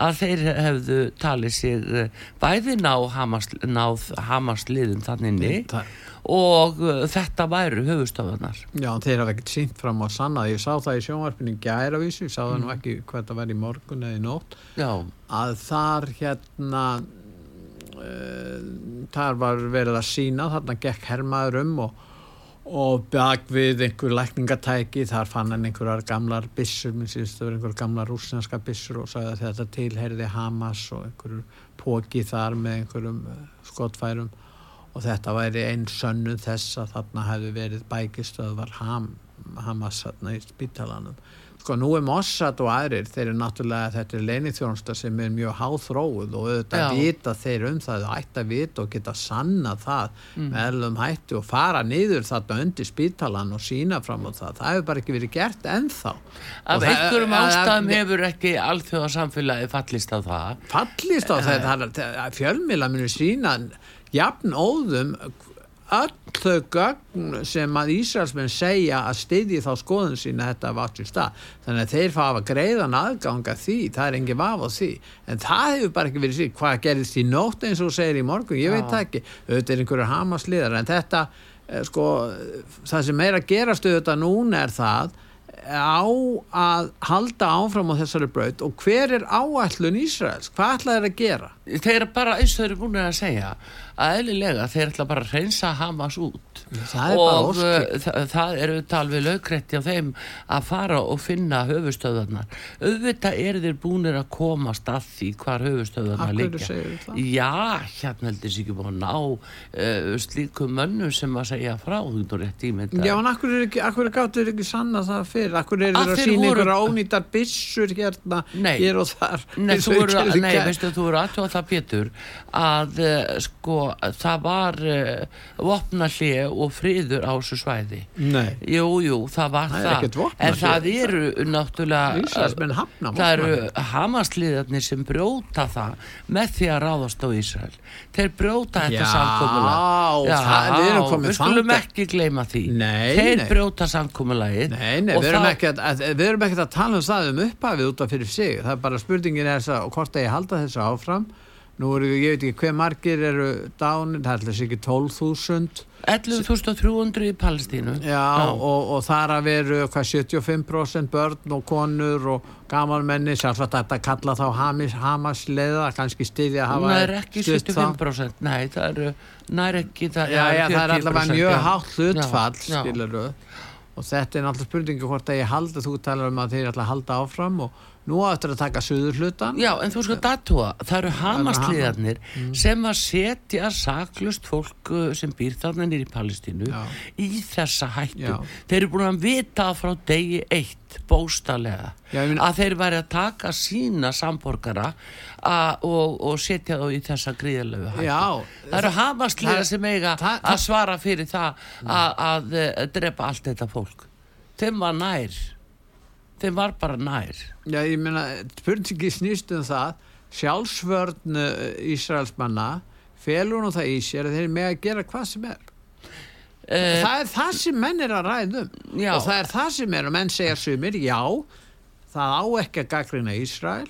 að þeir hefðu talið sig uh, bæði ná Hamas, náð Hamas-liðum þannig Það- og uh, þetta væru höfustöðunar Já, þeir hafa ekkert sínt fram á sanna. Ég sá það í sjónvarpinu gæravísu sá það nú ekki hvað það var í morgun eða í nótt. Já, að þar hérna uh, þar var verið að sína þarna gekk hermaður um og, og bak við einhver lækningatæki þar fann hann einhverjar gamlar byssur, minn síðust það var einhverjar gamlar rúsneska byssur og sagði að þetta tilherði Hamas og einhverjur póki þar með einhverjum uh, skotfærum og þetta væri einn sönnu þess að þarna hefði verið bækistöðvar Ham, Hamas þarna í spítalanum. Sko nú er Mossad og aðrir þeir eru náttúrulega þetta er leinithjónsta sem er mjög háþróuð og auðvitað vita þeir um það ætti að vita og geta sanna það Mm. með ellum hætti og fara niður þarna undir spítalan og sína fram á það. Það hefur bara ekki verið gert ennþá. Af Og það- einhverjum ástæðum hefur ekki alþjóða samfélagi fallist á það. Fallist á þetta það fjölmila munu sína jafn óðum öll þau gögn sem að Ísraelsmenn segja að styðji þá skoðun sína þetta var til stað þannig að þeir fá að greiðan aðganga því það er engin vaf á því en það hefur bara ekki verið síðan hvað gerðist í nótt eins og segir í morgun, ég Já. veit það ekki auðvitað er einhverjar hamasliðar en þetta eh, sko, það sem er að gerast auðvitað núna er það á að halda áfram á þessari braut og hver er áætlun Ísraels? Hvað ætlaði þeir að gera? þeir eru bara eins og þeir eru búin að segja að eðlilega þeir ætla bara að reynsa Hamas út Það er og óskir. uh, þa það eru þetta alveg lögretti á þeim að fara og finna höfustöðarnar auðvitað eru þeir búinir að komast að því hvar höfustöðarnar það? já, hérna heldur sér ekki búin að ná uh, slíkum mönnum sem að segja frá þú getur rétt ímynda Já, en akkur er ekki, akkur gáttu þeir ekki sanna það fyrir? Akkur er þeir að sína voru- einhverja ónýtar byssur hérna, hér og þar? Nei, þú þú voru aðtjóða það Pétur að uh, sko það var uh, vopnallið og friður á þessu svæði. Nei, Jú, jú, það var Það það, en það eru náttúrulega það eru hamasliðarnir sem brjóta það með því að ráðast á Ísrael. Þeir brjóta þetta það- við skulum ekki gleyma því. Nei, þeir nei. brjóta og við, erum ekki að, að, við erum ekki að tala um það um upphafið út af fyrir sig. Það er bara spurningin er þess að hvort að ég halda þessu áfram. Nú eru, ég veit ekki hver margir eru dánir, það er alltaf ekki 12.000 11.300 í Palestínu Já, Og, og þar að veru hvað 75% börn og konur og gamalmenni, sjálfsagt að þetta kalla þá Hamas, Hamas leiða, kannski stiðja að hafa það er ekki stutt þá. 75% nei, það eru nær ekki það, Já, já, það er 40%, allavega mjög já. hátt hlutfall, Já, já. skilur og þetta er náttúrulega spurningi hvort að ég halda, þú talar um að þeir að halda áfram og nú áttur að taka suður hlutan Já, en þú sko datua, það eru hamasliðarnir Mm. sem að setja saklust fólk uh, sem býr þarna nýri í Palestínu Já. í þessa hættu. Já. Þeir eru búin að vita frá degi eitt, bóstalega, Já, meina- að þeir væri að taka sína samborgara a, og, og setja þá í þessa gríðalegu hættu. Það eru hamasliðar það- sem eiga það- að svara fyrir það að, að, að drepa allt þetta fólk. Þeim var nær. Þeim var bara nær. Já, ég meina, spurningi snýst um það sjálfsvörn uh, Ísraelsmanna felur nú það í sér að þeir með að gera hvað sem er Uh, það er það sem menn er að ræðum Já. og það er það sem er og menn segja sumir, já það á ekki að gaggrina Ísrael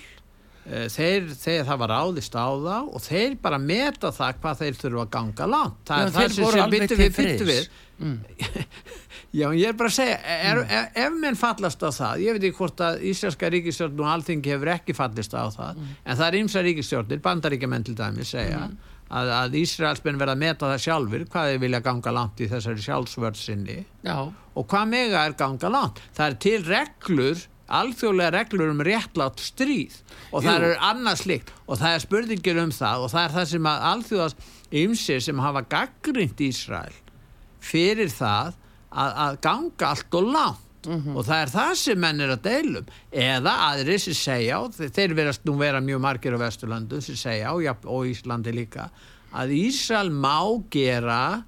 Eh, þeir, þeir það var ráðist á það og þeir bara meta það hvað þeir þurfa að ganga langt það Já, er það sem sem byttu við, við. Mm. (laughs) Já, ég er bara að segja, er, er, ef menn fallast á það, ég veit ekki hvort að Ísraelska ríkistjórn og alþingi hefur ekki fallist á það, en það er ýmsa ríkistjórnir, bandaríkjamenn til dæmi segja, að, að Ísraelsmenn verða að meta það sjálfur, hvað þeir vilja ganga langt í þessari sjálfsvörð sinni já. og hvað mega er ganga langt. Það er til reglur, alþjóðlega reglur um réttlátt stríð og það Jú. er annað slikt og það er spurningir um það og það er það sem að alþjóðast ymsir sem hafa gaggrind Ísrael fyrir það að, að ganga allt og langt. Og það er það sem menn er að deilum eða aðrir sem segja og þe- þeir verðast nú vera mjög margir á Vesturlandu sem segja og, jafn- og Íslandi líka að Ísrael má gera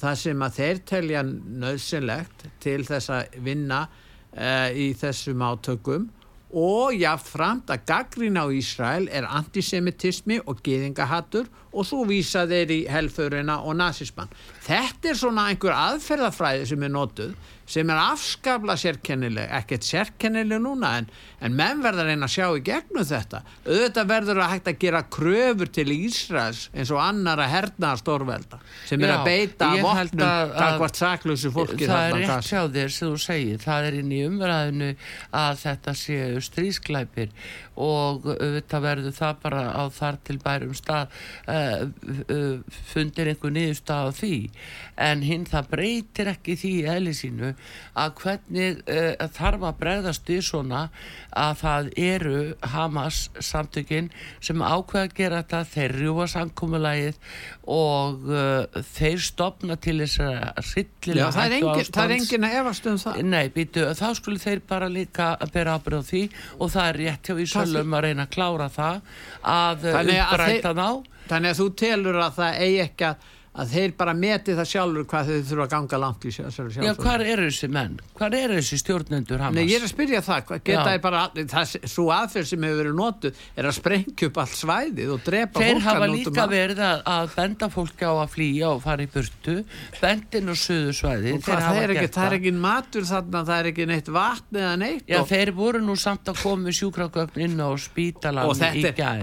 það sem að þeir telja nöðsynlegt til þess að vinna uh, í þessum átökum. Og jáfnframt að gaggrín á Ísrael er antisemitismi og geðingahattur og svo vísa þeir í helförina og nazismann. þetta er svona einhver aðferðafræði sem er notuð sem er afskabla sérkennileg, ekkert sérkennileg núna en, en menn verður reyna að sjá í gegnum þetta. Auðvitað verður að hægt að gera kröfur til Ísraels eins og annara hernaða stórvelda sem er Já, að beita vopnum takvart saklausu fólki það er rétt hjá þér sem þú segir það er inn í umræðinu að þetta séu stríðsklæpir og auðvitað verður það bara á þar til bærum stað uh, fundir einhver niðurstað á því en hinn það breytir ekki því í eðli sínu að hvernig uh, þarf að bregðast við svona að það eru Hamas samtökin sem ákveða að gera þetta þeir rjúa samkomulægið og uh, þeir stopna til þess að Já, rillilega það er, engin, er að efast um það. Nei, býtu, þá skulle þeir bara líka að bera ábyrð á því og það er rétt hjá Ísölum að reyna að klára það að uppræta ná Þannig að þú telur að það eigi ekki að að þeir bara meti það sjálfur hvað þau þurfa að ganga langt í þessari Já, hvar eru þessi menn? Hvar eru þessi stjórnendur Hamas? Nei, ég er að spyrja það, hvað geta þeir bara, það, svo aðferð sem hefur verið notuð er að sprengja upp allt svæðið og drepa Þeir hafa líka verið að, að benda fólki á að flýja og fara í burtu bendin og suðu svæði Og hvað, það, er ekki, það er ekki matur þarna, það er ekki neitt vatn eða neitt Já, og, þeir voru nú samt að koma sjúkragögn inn á spítalan í þetta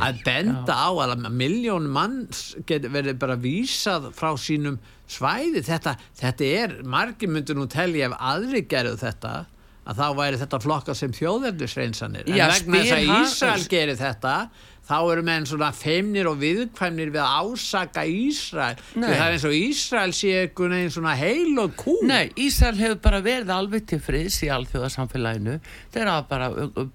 frá sínum svæði. Þetta, þetta er, margir myndir nú telja ef aðri gerðu þetta að þá væri þetta flokka sem þjóðernisreinsanir en Já, vegna þess að Ísrael gerir þetta þá eru menn svona feimnir og viðkvæmnir við að ásaka Ísrael. Það er eins og Ísrael sé einhvern veginn svona heil og kú Nei, Ísrael hefur bara verið alveg til friðs í alþjóðasamfélaginu. Þeir hafa bara,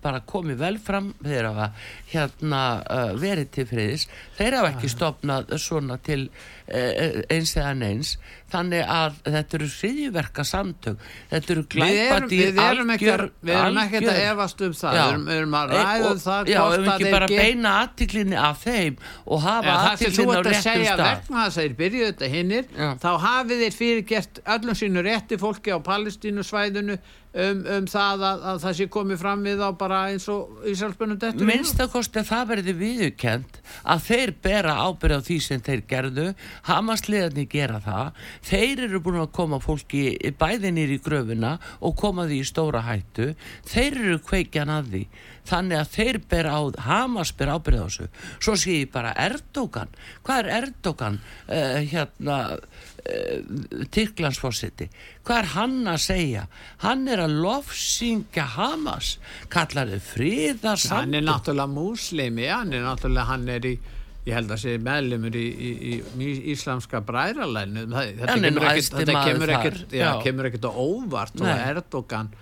bara komið vel fram þeir hafa hérna uh, verið til friðs. Þeir hafa ekki stopnað svona til uh, eins eða neins þannig að þetta eru hriðjverka samtök þetta eru Við erum, glæpadýr við erum við erum ekki að efast um það, Já. við erum, við erum að ræða um og- það Já, ef að ekki bara get- beina aðtiklinni af þeim og hafa Ja, það sem þú aðtiklinni á ert að réttum segja stað. vegna þess að þeir byrjuðu þetta hinnir þá hafið þeir fyrirgert öllum sínu rétti fólki á Palestínusvæðinu um, um það að, að það sé komið fram við á bara eins og Ísraelspunum þetta minnst að kosti að það verði viðurkend að þeir bera ábyrð á því sem þeir gerðu. Hamasliðarnir gera það. Þeir eru búin að koma fólki bæði nýri í gröfuna og koma því í stóra hættu. Þeir eru kveikjan að því. Þannig að þeir ber á Hamas ber ábyrð á þessu. Svo sé ég bara Erdogan. Hvað er Erdogan? Uh, hérna uh, Tyrklandsforsiti hvað er hann að segja? Hann er að lofsingja Hamas kallar þau friðar hann er náttúrulega múslimi hann er náttúrulega, hann er í ég held að segja meðlumur í, í, í, íslamska bræðralænu þetta nú kemur ekkert- þetta kemur ekkert á óvart og Nei. Erdogan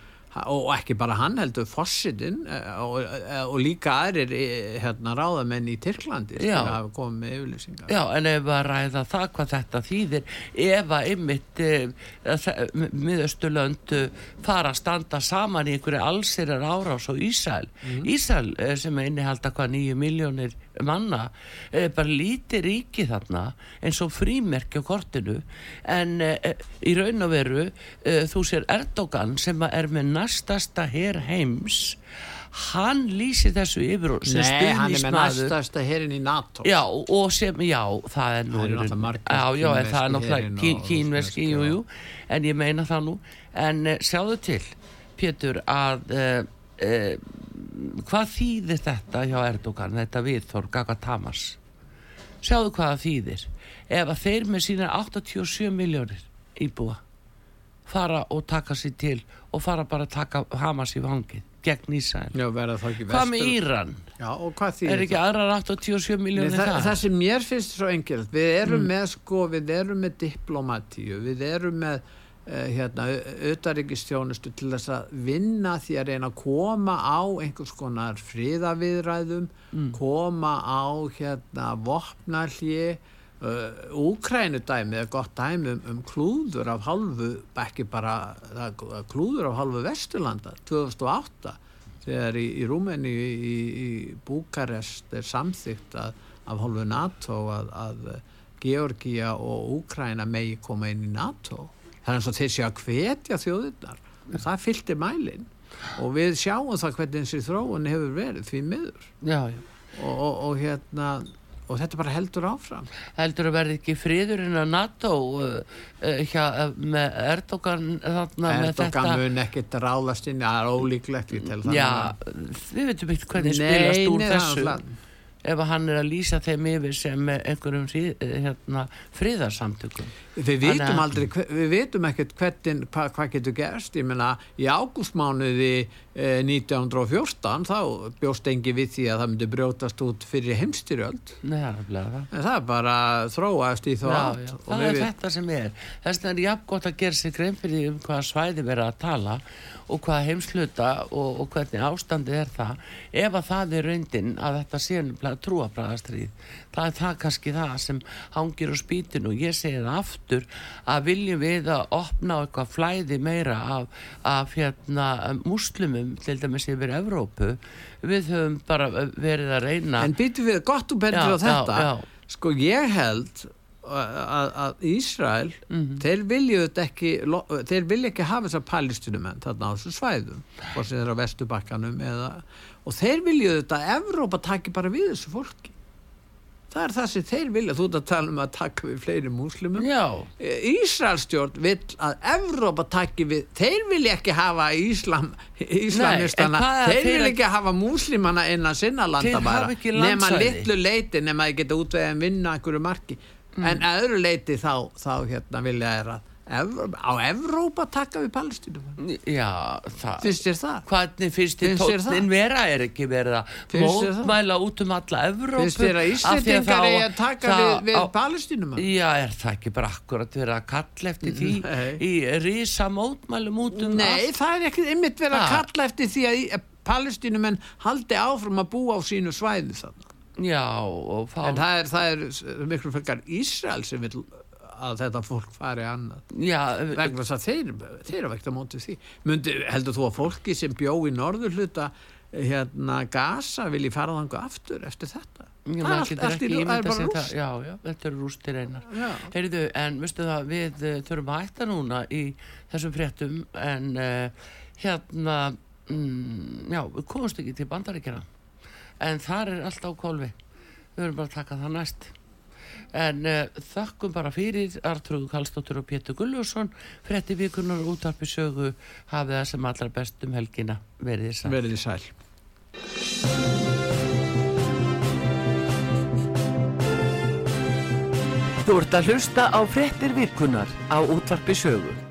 og ekki bara hann heldur fossidinn og, og líka aðrir eh, hérna, ráðamenn í Tyrklandi sem hafa komið með yfirlýsingar. Já, en ef að ræða það hvað þetta þýðir ef að ymmit miðausturlönd fara að standa saman í einhverju allsýrar árás og Ísæl Ísæl eh, sem er innihalda hvað nýju miljónir manna er bara lítið ríki þarna eins og frímerki á kortinu. En í raun og veru þú sér Erdogan sem að er með næstasta her heims hann lýsir þessu yfir sem Nei, hann er með næstasta herin í NATO. Já, og sem, já, það er nú Það raun- náttúrulega margir Já, já, en það er náttúrulega herinn kí, og- og kínverski, rússneski, jú, jú en ég meina það nú. En uh, sjáðu til, Pétur að uh, uh, hvað þýðir þetta hjá Erdogan þetta viðþór Gaga Tamas sjáðu hvað það þýðir. Ef að þeir með sína 87 miljónir íbúa fara og taka sér til og fara bara að taka Hamas í vangið gegn Ísæl hvað með Íran? Já, og hvað þýðir Er ekki aðrar 87 Nei, miljónir það, það? það sem mér finnst svo enkelt við erum Mm. með sko, við erum með diplomatíu, við erum með uh, hérna, auðaríkistjónustu til þess að vinna því að reyna að koma á einhvers konar friðaviðræðum Mm. koma á hérna vopnarlji uh, Úkrænudæmi er gott dæmi um, um klúður af halvu ekki bara það, klúður af halvu Vesturlanda. 2008 þegar í, í Rúmeni í, í, Búkarest er samþygt að, af hálfu NATO að, að Georgia og Úkræna megi koma inn í NATO. Það er eins og séu að hvetja þjóðirnar. Og það fylgti mælin og við sjáum það hvernig þessi þróun hefur verið því miður. Já, já. Og, og, og hérna og þetta bara heldur áfram. Heldur að verði ekki friðurinn að NATO uh, uh, hjá, uh, með Erdogan þarna með þetta. Erdogan mun ekkert ráðast inn það er ólíklegt já, við veitum ekki hvernig Nei, spilast úr þessu ef hann er að lýsa þeim yfir sem einhverjum frí- hérna, friðarsamtökum. Við vitum aldrei, við vitum ekkert hvernig, hvað hva getur gerst, ég meina í ágústmánuði eh, 1914 þá bjóst engi við því að það myndi brjótast út fyrir heimstyrjöld. Nei, það nefnilega. Það en það er bara þróast í þá og það er við- þetta sem er. Þess vegna er jafn gott að gera sér grein fyrir um hvaða svæði verið að tala og hvaða heimsluta og, og hvernig ástandið er það ef að það er reyndin að þetta sé nefnilega trúabræðastrið það er það kannski það sem hangir á spýtinu. Og ég segi það aftur að viljum við að opna eitthvað flæði meira af, af hérna múslumum til dæmis yfir Evrópu. Við höfum bara verið að reyna en býtum við gott og bendur á þetta. já. sko ég held að, Ísrael Mhm. þeir vilja ekki þeir vilja ekki hafa þessar palestinumenn þarna á þessum svæðum sem þeir eru á vestubakkanum eða, og þeir vilja þetta að Evrópa taki bara við þessu fólki. Það er það sem þeir vilja. Þú ert að tala um að taka við fleiri múslimum. Já, Ísraelstjórn vill að Evrópa taki við þeir vilja ekki hafa Íslam Íslamistana, en þeir vilja ekki hafa múslimana innan sinna landa bara nema litlu leiti nema þeir geta útvegið að vinna einhverju marki Mm. en öðru leiti þá, þá hérna vilja er að Evrópa, á Evrópa taka við Palestínum já, það finnst þér það? Hvernig finnst þið Finnst þér það? tóttin vera er ekki verið að mótmæla út um alla Evrópu finnst þér að Íslandingar eigi að taka það við, við Palestínum Já, er það ekki bara akkurat verið að kalla eftir því Nei. í risa mótmælum út um Nei, allt? það er ekki einmitt verið að kalla eftir því að Palestínumenn haldi áfram að búa á sínu svæðu þannig Já, og fá En það er, það er miklu fölgar Ísrael sem vil að þetta fólk fari annað. Já, vegna þess að þeir, þeir eru vekta mótið því. Mundi, heldur þú að fólki sem bjó í norður hluta hérna Gaza vilji fara þangu aftur eftir þetta? Já, Það er allt- í rúst. Já, já, þetta eru rústir einar. Heyrðu, en veistu það, við uh, þurfum að hætta núna í þessum fréttum en uh, hérna mm, já, við komumst ekki til bandaríkjana en þar er allt á kolvi við verðum bara að taka það næst. En uh, þakkum bara fyrir Artrúð Kallstóttur og Pétur Gulluðsson frétti vikunar útarpi sögu hafið það sem allra best um helgina. Verið þess að Verðið sæl. Þú ert að hlusta á fréttir vikunar á útarpi sögu